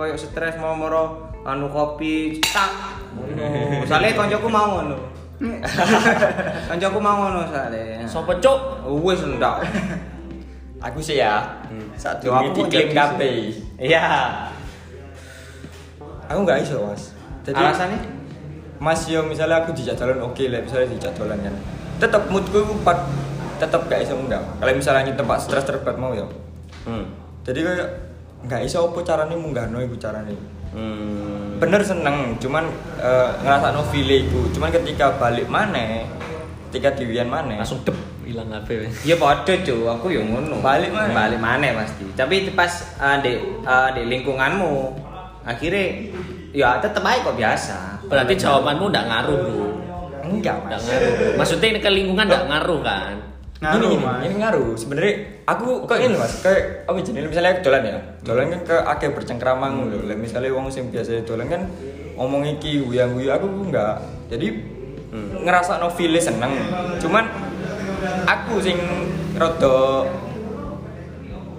koyo stres mamoro anu kopi tak. Ngono. *laughs* Soale koncoku mau ngono. *laughs* koncoku mau ngono soalnya. sopo cuk Wis ndak. Aku sih ya. Saat Yo, ini aku diklaim KP. Iya. Aku nggak iso mas. Jadi Alasannya? Mas yo misalnya aku dijak jalan oke lah misalnya dijak jalan kan. Tetap moodku pat tetap gak iso enggak. Kalau misalnya tempat stres terberat mau ya. hmm. Jadi kayak nggak iso apa caranya munggahno iku caranya. Hmm. Bener seneng, cuman uh, ngerasa no feel iku. Cuman ketika balik mana, ketika diwian mana, langsung dep hilang HP wes. Ya padha cuy, aku yo ngono. Balik maneh. Balik maneh pasti. Tapi pas uh, di uh, di lingkunganmu akhirnya ya tetep aja kok biasa. berarti jawabanmu enggak ngaruh bro enggak enggak mas. ngaruh maksudnya ini ke lingkungan enggak ngaruh kan Ngaruh, ini, ini, Mas. ini ngaruh. Sebenarnya aku kok ini mas, kayak apa jenis misalnya aku dolan ya, dolan kan ke akeh bercengkrama ngono. Lah misalnya wong sing biasa dolan kan ngomong iki guyang guyu aku enggak. Jadi ngerasa no feel seneng. Cuman aku sing rada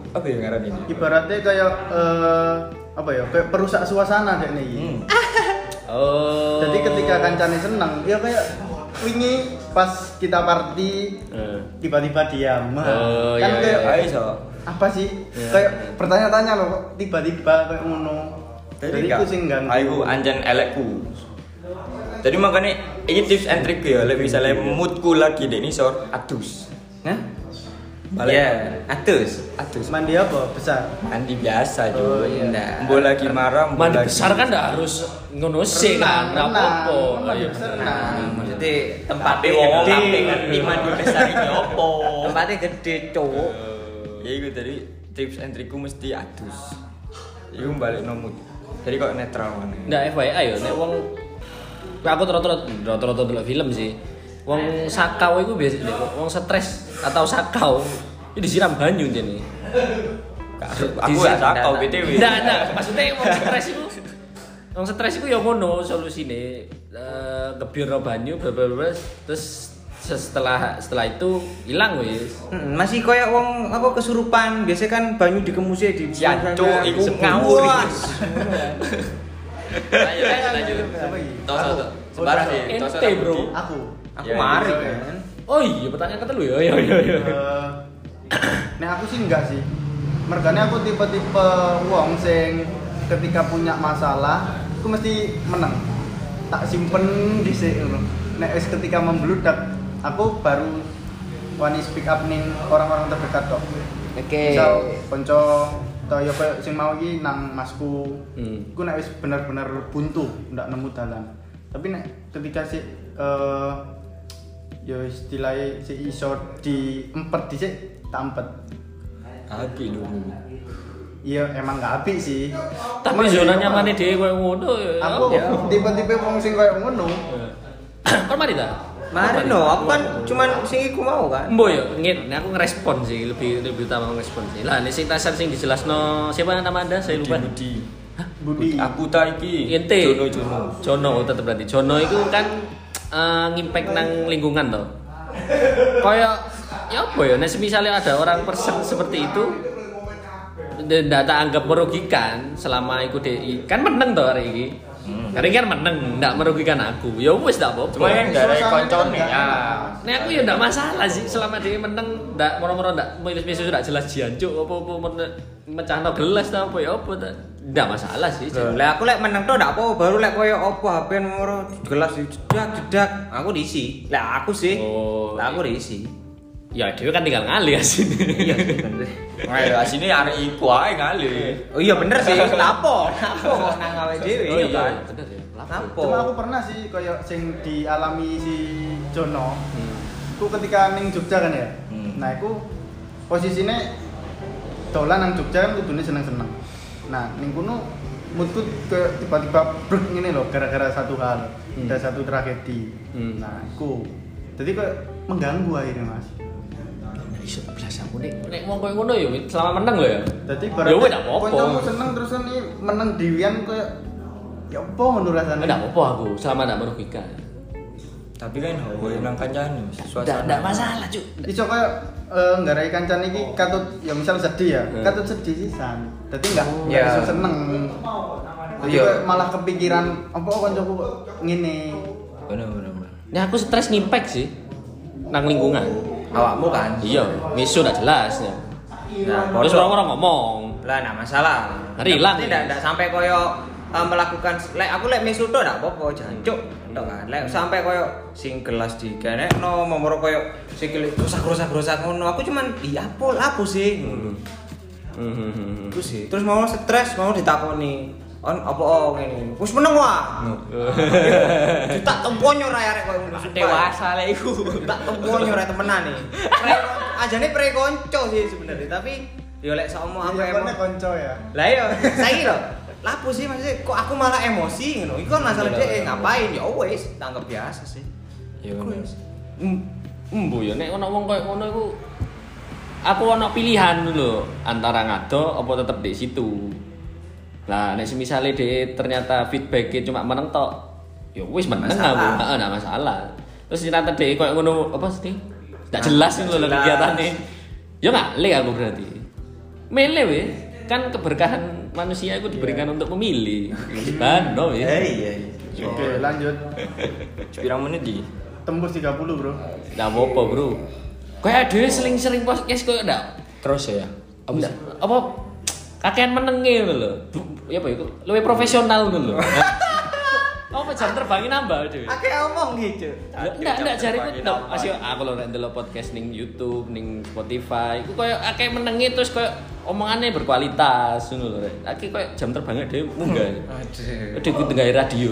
apa ya ngaran ini? Ibaratnya kayak eh, apa ya? Kayak perusak suasana dek nih. Hmm. *laughs* Oh. Jadi ketika kancane seneng, ya kayak wingi pas kita party Eh. tiba-tiba diam. Oh, kan iya, kayak iya, so. apa sih? Iya. Kayak bertanya-tanya loh kok tiba-tiba kayak ngono. Jadi itu sing ganggu. Aku anjen elekku. Jadi makanya ini tips and trick ya, lebih misalnya moodku lagi di ini sor adus. Hah? Balik. Ya, atus. Adus. Mandi apa? Besar. Mandi biasa Oh, juga. iya. Nggak. Mbok lagi marah, Mandi lagi- besar kan enggak harus ngono sih kan, enggak apa-apa. Oh, iya, Besar, bener. renang. Nah, maksudnya tempat Tapi wong gede. tapi ngerti mandi besar ini *laughs* opo. Tempatnya gede, cowok. Ya itu tadi tips and trikku mesti adus. Iku balik nomut. Jadi kok netral mana? Nggak FYI yo, nek wong aku terus-terus terus-terus film sih. Wong sakau itu biasa wong stres atau sakau itu disiram banyu jadi. Aku ya sakau BTW. Enggak, enggak, maksudnya wong stres itu Wong stres itu ya ngono solusine eh gebir banyu bla bla bla terus setelah setelah itu hilang wis. Hmm, masih kayak wong apa kesurupan biasanya kan banyu dikemusi di Jancuk, iku ngawur ngawur. Lanjut? Tos tos. Sembarang sih. Ente, tos, bro. Aku. aku Ya, mari iya. kan Oh iya, pertanyaan ketelu ya. Iya, iya, iya. Eh, Nek aku sih enggak sih. Mergane aku tipe-tipe wong sing ketika punya masalah, aku mesti menang. Tak simpen dhisik ngono. Nek wis ketika membludak, aku baru wani speak up ning orang-orang terdekat kok. oke Misal konco atau ya kayak sing mau iki nang masku. Hmm. Iku nek wis bener-bener buntu, ndak nemu dalan. Tapi nek ketika si eh ya istilahnya si iso diempet dhisik tak empet. Aki dulu. Iya emang gak apik sih. Tapi zona ya, nyamannya dia kayak ngono ya. Aku ya. tipe-tipe wong sing koyo ngono. *coughs* Kan mari ta? mari no aku kan cuman sing iku mau kan Mbok yo nah aku ngerespon sih, lebih lebih utama ngerespon sih. Lah nek sing tasan sing dijelasno siapa nama Anda? Saya lupa. Budi. Budi. Aku ta iki. Ente. Jono Jono. Jono tetep berarti. Jono itu kan ngimpact nang lingkungan toh. Kayak ya apa ya, nek misalnya ada orang person seperti itu tidak tak anggap merugikan selama ikut DI kan menang toh hari ini hari ini kan menang tidak merugikan aku ya wes tidak apa-apa Cuma kan ada Suasana koncone ya. Nek aku ya ndak masalah sih selama dia menang ndak moro-moro ndak milis-milis sudah jelas jancuk apa-apa mecahno gelas ta apa ya apa ta. Ndak masalah sih. Lah aku lek menang tuh ndak apa baru lek koyo apa HP nomor gelas jedak jedak aku diisi. Lah aku sih. Oh, Lah aku diisi. Ya dia kan tinggal ngalih asine. Iya sih bener. Ayo asine arek iku ae kali. Oh iya bener sih. *laughs* Lapo? Lapo kok nang gawe dhewe Oh iya iya, kan. bener ya. Lapo? Cuma aku pernah sih koyo sing dialami si Jono. Hmm. Aku ketika ning Jogja kan ya. Hmm. Nah, aku posisinya dolan nang Jogja kan kudune seneng-seneng. Nah, ning kono moodku ke tiba-tiba brek ngene loh gara-gara satu hal, Hmm. ada satu tragedi. Hmm. Nah, aku jadi kok mengganggu akhirnya mas. Iso belas aku nek nek wong koyo ngono ya selama menang lho ya. Jadi Ya wes ndak apa-apa. kancamu seneng terus ini meneng diwian kayak ya apa ngono rasane. Ndak apa-apa aku selama ndak merugikan. Tapi kan hawa nang kancane suasana. ndak masalah, Cuk. Iso kayak eh, nggarai kancan iki katut ya misal sedih ya, Hmm. katut sedih sisan. Dadi enggak Oh. enggak Ya. iso seneng. Jadi Iya. malah kepikiran apa kancaku ngene. Bener bener. bener. Nah aku stres ngimpact sih nang lingkungan. Awakmu kan. Iya, misu ndak jelas ya. Nah, Terus orang-orang ngomong. Lah nah masalah. Rilang, Tidak ya. tidak sampai koyo eh, melakukan lek aku lek mesu tok ndak apa-apa jancuk. Tok kan. Lek sampai koyo sing gelas digenekno momoro koyo sikil rusak-rusak-rusak ngono. Aku cuman iya apa apa sih. Ngono. Hmm. Iku sih. Terus mau stres, mau ditakoni. On apa oh ngene. Wis meneng wah. *laughs* Tak temponyo ra arek koyo ngono. Dewasa lek iku. tak temponyo ra temenan nih. Pre- Ajane pre konco sih sebenarnya, tapi yo lek saumo aku Iya, emang kan konco ya. lah iya, saiki lho. Lapo sih maksudnya kok aku malah emosi ngono. Iku kan masalah dia ngapain ya wis, tanggap biasa sih. Ya bener. Embo ya nek ono wong koyo ngono iku aku ono pilihan lho antara ngado apa tetep di situ. Lah nek semisale dhek ternyata feedbacknya cuma meneng tok, ya wis meneng aku, Masalah. heeh ndak masalah. Terus ternyata dhek koyo ngono apa sih? Ndak jelas itu lho kegiatane. Ya ngalih aku berarti. Milih weh, kan keberkahan manusia itu diberikan untuk memilih. Kan, no weh. iya iya. Oke, lanjut. Sepirang menit iki? Tembus 30, Bro. Nggak apa-apa, Bro. Kayak dhewe sering-sering podcast koyo ndak Terus ya. Apa Enggak, apa kakean menenge ngono lho. Ya apa iku? Luwih profesional ngono lho. Apa jam terbangnya nambah cuy? Akeh omong gitu. Enggak, enggak ku nambah. masih aku lho nek ndelok podcast ning YouTube, ning Spotify, iku koyo akeh menenge terus koyo omongannya berkualitas ngono lho. Rek. Akeh koyo jam terbangnya dhewe munggah. Aduh. Udah ku tengah radio.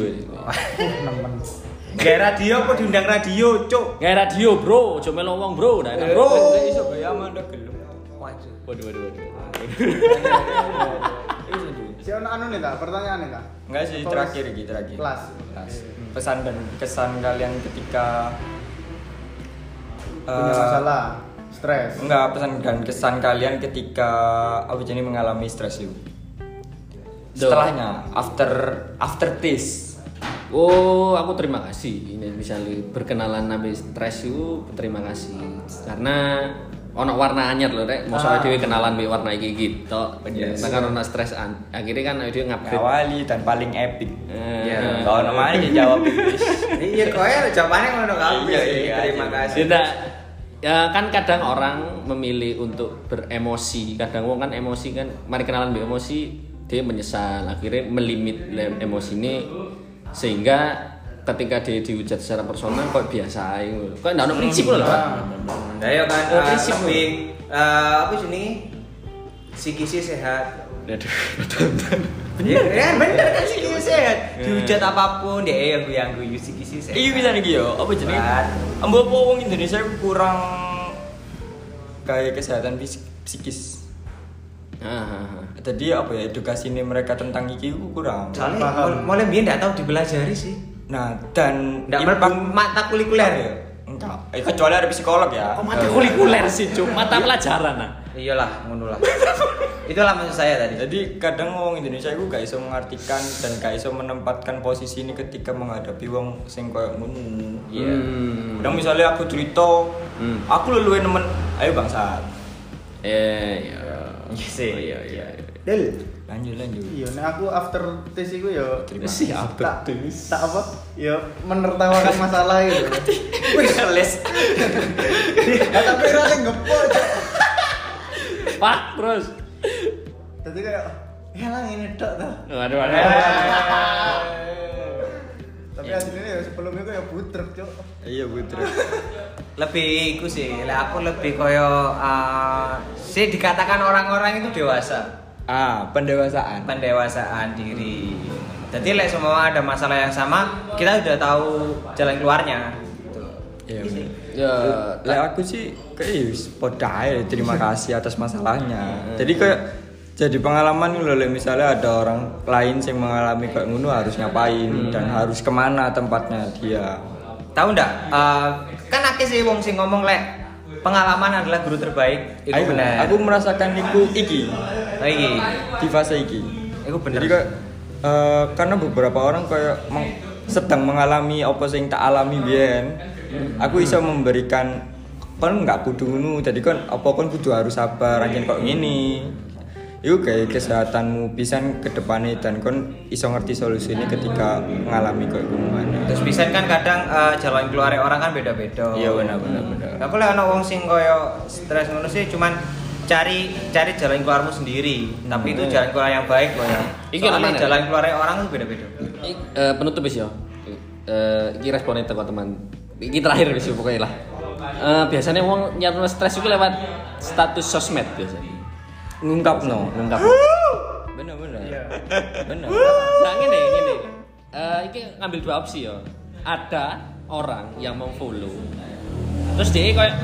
Gak radio apa diundang radio, cuk. Gaya radio, Bro. Ojo melo wong, Bro. Nah, Bro. Bro, iso gaya manda gelem. Waduh. Waduh, waduh, waduh. Si ono anu nih, tak? Pertanyaan nih, tak? Enggak sih terakhir iki terakhir. Kelas. Kelas. Pesan dan kesan kalian ketika Punya eh, masalah, stres. Enggak, pesan dan kesan kalian ketika apa jadi mengalami stres itu. Setelahnya, after after this. Oh, aku terima kasih. Ini misalnya berkenalan nabi stres itu terima kasih. Karena ono warna anyar loh, rek. Mau Ah. dhewe kenalan be warna iki gitu. Yes. Nah, kan ono stres an. Akhirnya kan dia ngupgrade. Awali dan paling epic. Iya. Kalau namanya dia jawab Inggris. *laughs* Iya, kowe jawabannya ngono kabeh Iya, sih. iya, Terima iya. kasih. Tidak ya kan kadang orang memilih untuk beremosi kadang wong kan emosi kan mari kenalan be emosi dia menyesal akhirnya melimit emosi ini sehingga ketika dia dihujat secara personal kok biasa aja kok nggak ada prinsip loh Pak. Nah, ya kan Oh, eh, prinsip lebih eh, apa sih ini? Psikisnya sehat. Aduh, Bener kan? Bener kan psikisnya sehat. Dihujat apa pun dia yang gue yang gue psikisnya sehat. Iya bisa nih yo, apa jadi? Kan. Ambo apa wong Indonesia kurang kayak kesehatan fisik, psikis. Ah, ah, ah. Jadi apa ya edukasi ini mereka tentang iki ku kurang. Soalnya mulai biar nggak tahu dipelajari sih. Nah dan Nggak impact- melebu mata kulikuler. ya? Enggak. Eh, kecuali ada psikolog ya. kok mata kulikuler sih cuma mata pelajaran nah Iyalah, ngono lah. *laughs* Itulah maksud saya tadi. Jadi kadang wong Indonesia itu gak iso mengartikan dan gak iso menempatkan posisi ini ketika menghadapi wong sing koyo ngono. Iya. Hmm. Kadang misalnya aku cerita, Hmm. aku leluwe nemen, ayo bangsat. eh iya Iya sih. Oh, iya iya Del. Lanjut lanjut. Iya, nek aku after tes iku ya Terima sih kasih. after tak tes. tak apa? Ya menertawakan masalah itu. *laughs* Wih, les. Ya tapi rasa ngepol. Cok. pak terus Jadi kayak ya lah ini tok tuh. waduh waduh Tapi hasilnya ya sebelum itu ya butrek, Cok. Iya putra. Lebih iku sih, lah aku lebih koyo eh, sih dikatakan orang-orang itu dewasa. Ah, pendewasaan. pendewasaan diri. Jadi like semua ada masalah yang sama, kita udah tahu jalan keluarnya. Gitu. Iya. bener. ya Lah aku sih kayak wis poda aja, terima *laughs* kasih atas masalahnya. Jadi kayak jadi pengalaman loh misalnya ada orang lain yang mengalami kayak ngono harus ngapain dan harus ke mana tempatnya dia. Tahu ndak? Eh, kan akeh sih wong sing ngomong lek pengalaman adalah guru terbaik. Itu Ayo, benar. Aku merasakan itu iki Oh, iki. di fase iki. Itu bener. Jadi kayak eh, karena beberapa orang kayak meng- sedang mengalami apa sing tak alami biyen. Aku bisa memberikan kon nggak kudu ngono. Jadi kon apa kon kudu harus sabar anjen kok ngene. Iku kayak kesehatanmu pisan ke depannya dan kon iso ngerti solusinya ketika mengalami gimana. Terus bisa kan kadang eh, jalan keluar orang kan beda-beda. Iya benar benar benar. Aku lek ana wong sing koyo stres ngono sih cuman cari cari jalan keluarmu sendiri. Tapi itu jalan keluar yang baik loh ya. Iki Soalnya jalan keluar orang itu beda-beda. I- eh, penutup wis ya. Eh iki responnya teko teman. Iki terakhir wis pokoknya lah. Eh biasanya wong nyatno stres itu lewat status sosmed biasanya. Ngungkap no. Lengkap. Benar benar. Iya. Benar. Nah, gini, gini. Eh iki ngambil dua opsi ya. Ada orang yang mau follow. Terus dia kayak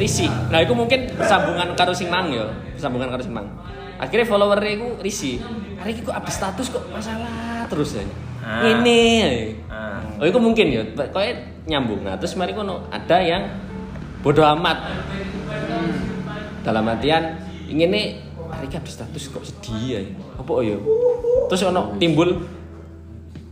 risih. Nah, itu mungkin bersambungan karo sing mang ya, bersambungan karo sing mang. Akhirnya followernya itu risih. Hari ini kok update status kok masalah terus ya. Ah. Ini. Ah. Oh itu mungkin ya, kayak nyambung. Nah terus mari kono ada yang bodoh amat. Dalam artian ingin nih hari ini update status kok sedih ya. Apa oh ya? Terus ono timbul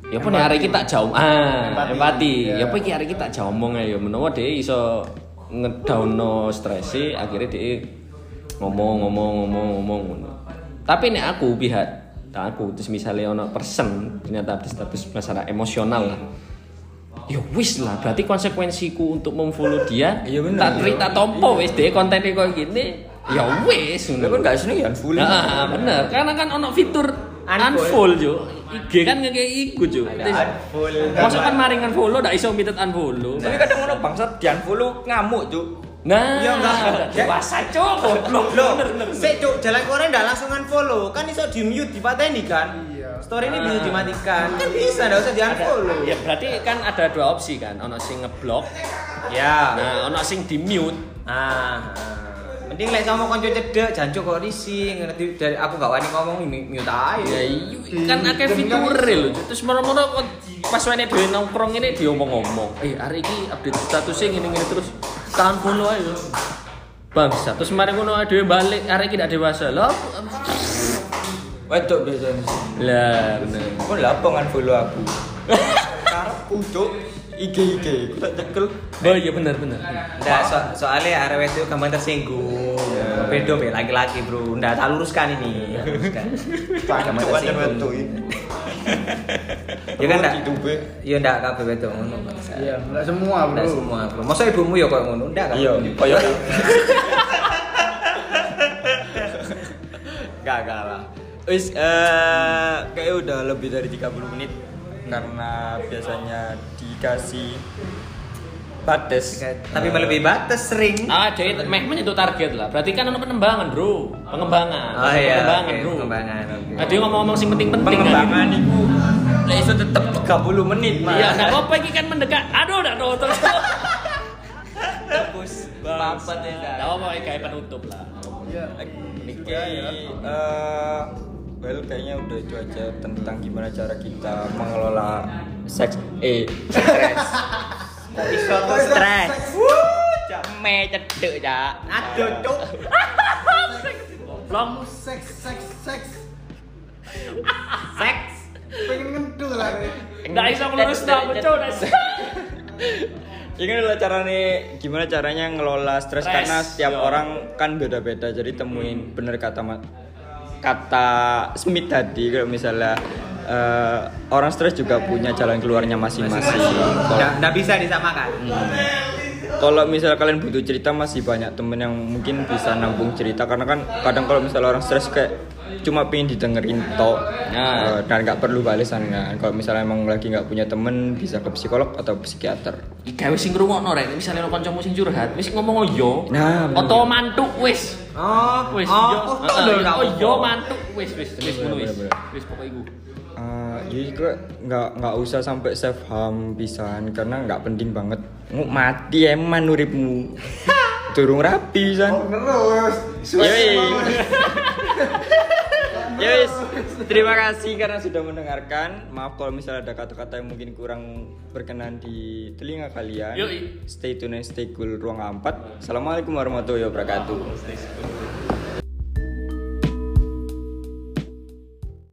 ya nih hari kita jauh ah Empati. empati, Ya. ya apa iki hari kita jauh omong ya menawa dia iso ngedowno stresi akhirnya dia ngomong ngomong ngomong ngomong tapi nek aku pihak tak aku terus misalnya ono person ternyata ada status masalah emosional lah ya wis lah berarti konsekuensiku untuk memfollow dia Iya bener. tak cerita tompo wis deh kontennya kayak gini ya wis Lu kan gak seneng ya unfollow. Nah, bener. Karena kan ono fitur unfollow, Jo. IG kan ngekei iku, Jo. Full. Masuk kan maring unfollow ndak iso minta unfollow. Tapi kadang ngono bangsat di unfollow ngamuk, Cuk. Nah, Ya, enggak. dewasa, Cuk. Goblok. Loh, sik cuk, jalan korea ndak langsung unfollow. Kan iso di mute dipateni kan? Iya. Story ini Ah. bisa dimatikan. Kan bisa, ndak usah di unfollow. Ya berarti kan ada dua opsi kan, ono sing ngeblok, Ya. nah ono sing di mute. Ah. Mending lek sama konco cedek, jancuk kok risi, ngerti dari aku gak wani ngomong mute aja. Ya iya, kan akeh fitur lho. Terus moro-moro pas wene dhewe nongkrong ini diomong-omong. Eh, hari ini update statusnya ngene-ngene terus tahan follow aja. Bangsa, terus mari ngono dhewe balik, hari ini tidak dewasa. Lah, Wedok biasanya. lah bener. Kok lah apa unfollow aku? Karepku, Cuk. IG IG, aku tak cekel. Oh iya bener bener. Nggak, so soalnya arek itu gampang tersinggung. Bedo be laki-laki, Bro. Nggak tak luruskan ini. Cuk, pancen tersinggung. *laughs* Ya kan ndak. Iya ndak kabeh wedok ngono. Iya, enggak semua, Bro. Ndak semua, Bro. Masa ibumu ya kok ngono? Ndak kan? Iya, koyo *laughs* Gak kalah. Wis eh kayak udah lebih dari 30 menit karena biasanya dikasih batas. Tapi melebihi batas sering. Ah, jadi meh menyentuh target lah. Berarti kan ono pengembangan, Bro. Pengembangan. Oh iya, pengembangan, oke, Bro. pengembangan, oke. Nah, ngomong-ngomong sing penting-penting kan. pengembangan itu lah itu tetap 30 menit mas Iya, nah apa iki kan mendekat. Aduh, udah nonton. Tebus. Papat ya. Ndak. Nah, apa kayak penutup lah. Iya. Oke, eh, well kayaknya udah itu aja tentang gimana cara kita mengelola seks eh stres Iso stres. me cedek ya Aduh, cuk. *laughs* Vlog Seks, seks, seks. Seks. Pengen ngedul lah. Re. Nggak bisa ngelurus tak betul. *laughs* ini adalah caranya gimana caranya ngelola stres karena setiap yo. orang kan beda-beda jadi temuin bener kata kata Smith tadi kalau misalnya eh, orang stres juga punya jalan keluarnya masing-masing. Nggak bisa disamakan. kalau misalnya kalian butuh cerita masih banyak temen yang mungkin bisa nambung cerita. Karena kan kadang kalau misalnya orang stres kayak cuma pengen didengerin tok Nah. eh, dan nggak perlu balesan kan kalau misalnya emang lagi nggak punya temen bisa ke psikolog atau psikiater Gawe sing ngrungokno rek, misalnya ono kancamu sing curhat, wis ngomong oh yo. Nah. Oto mantuk wis. Oh, Wis oh, yo. *laughs* oh, yo, Oh mantuk wis wis wis ngono wis. Wis pokoke iku. Eh, jadi kok nggak nggak usah sampai self harm pisan karena nggak penting banget Ngu mati emang uripmu *laughs* turung rapi san Terus. Yoi. *laughs* Yes, terima kasih karena sudah mendengarkan. Maaf kalau misalnya ada kata-kata yang mungkin kurang berkenan di telinga kalian. Yoi. Stay tune and stay cool ruang 4. Assalamualaikum warahmatullahi wabarakatuh.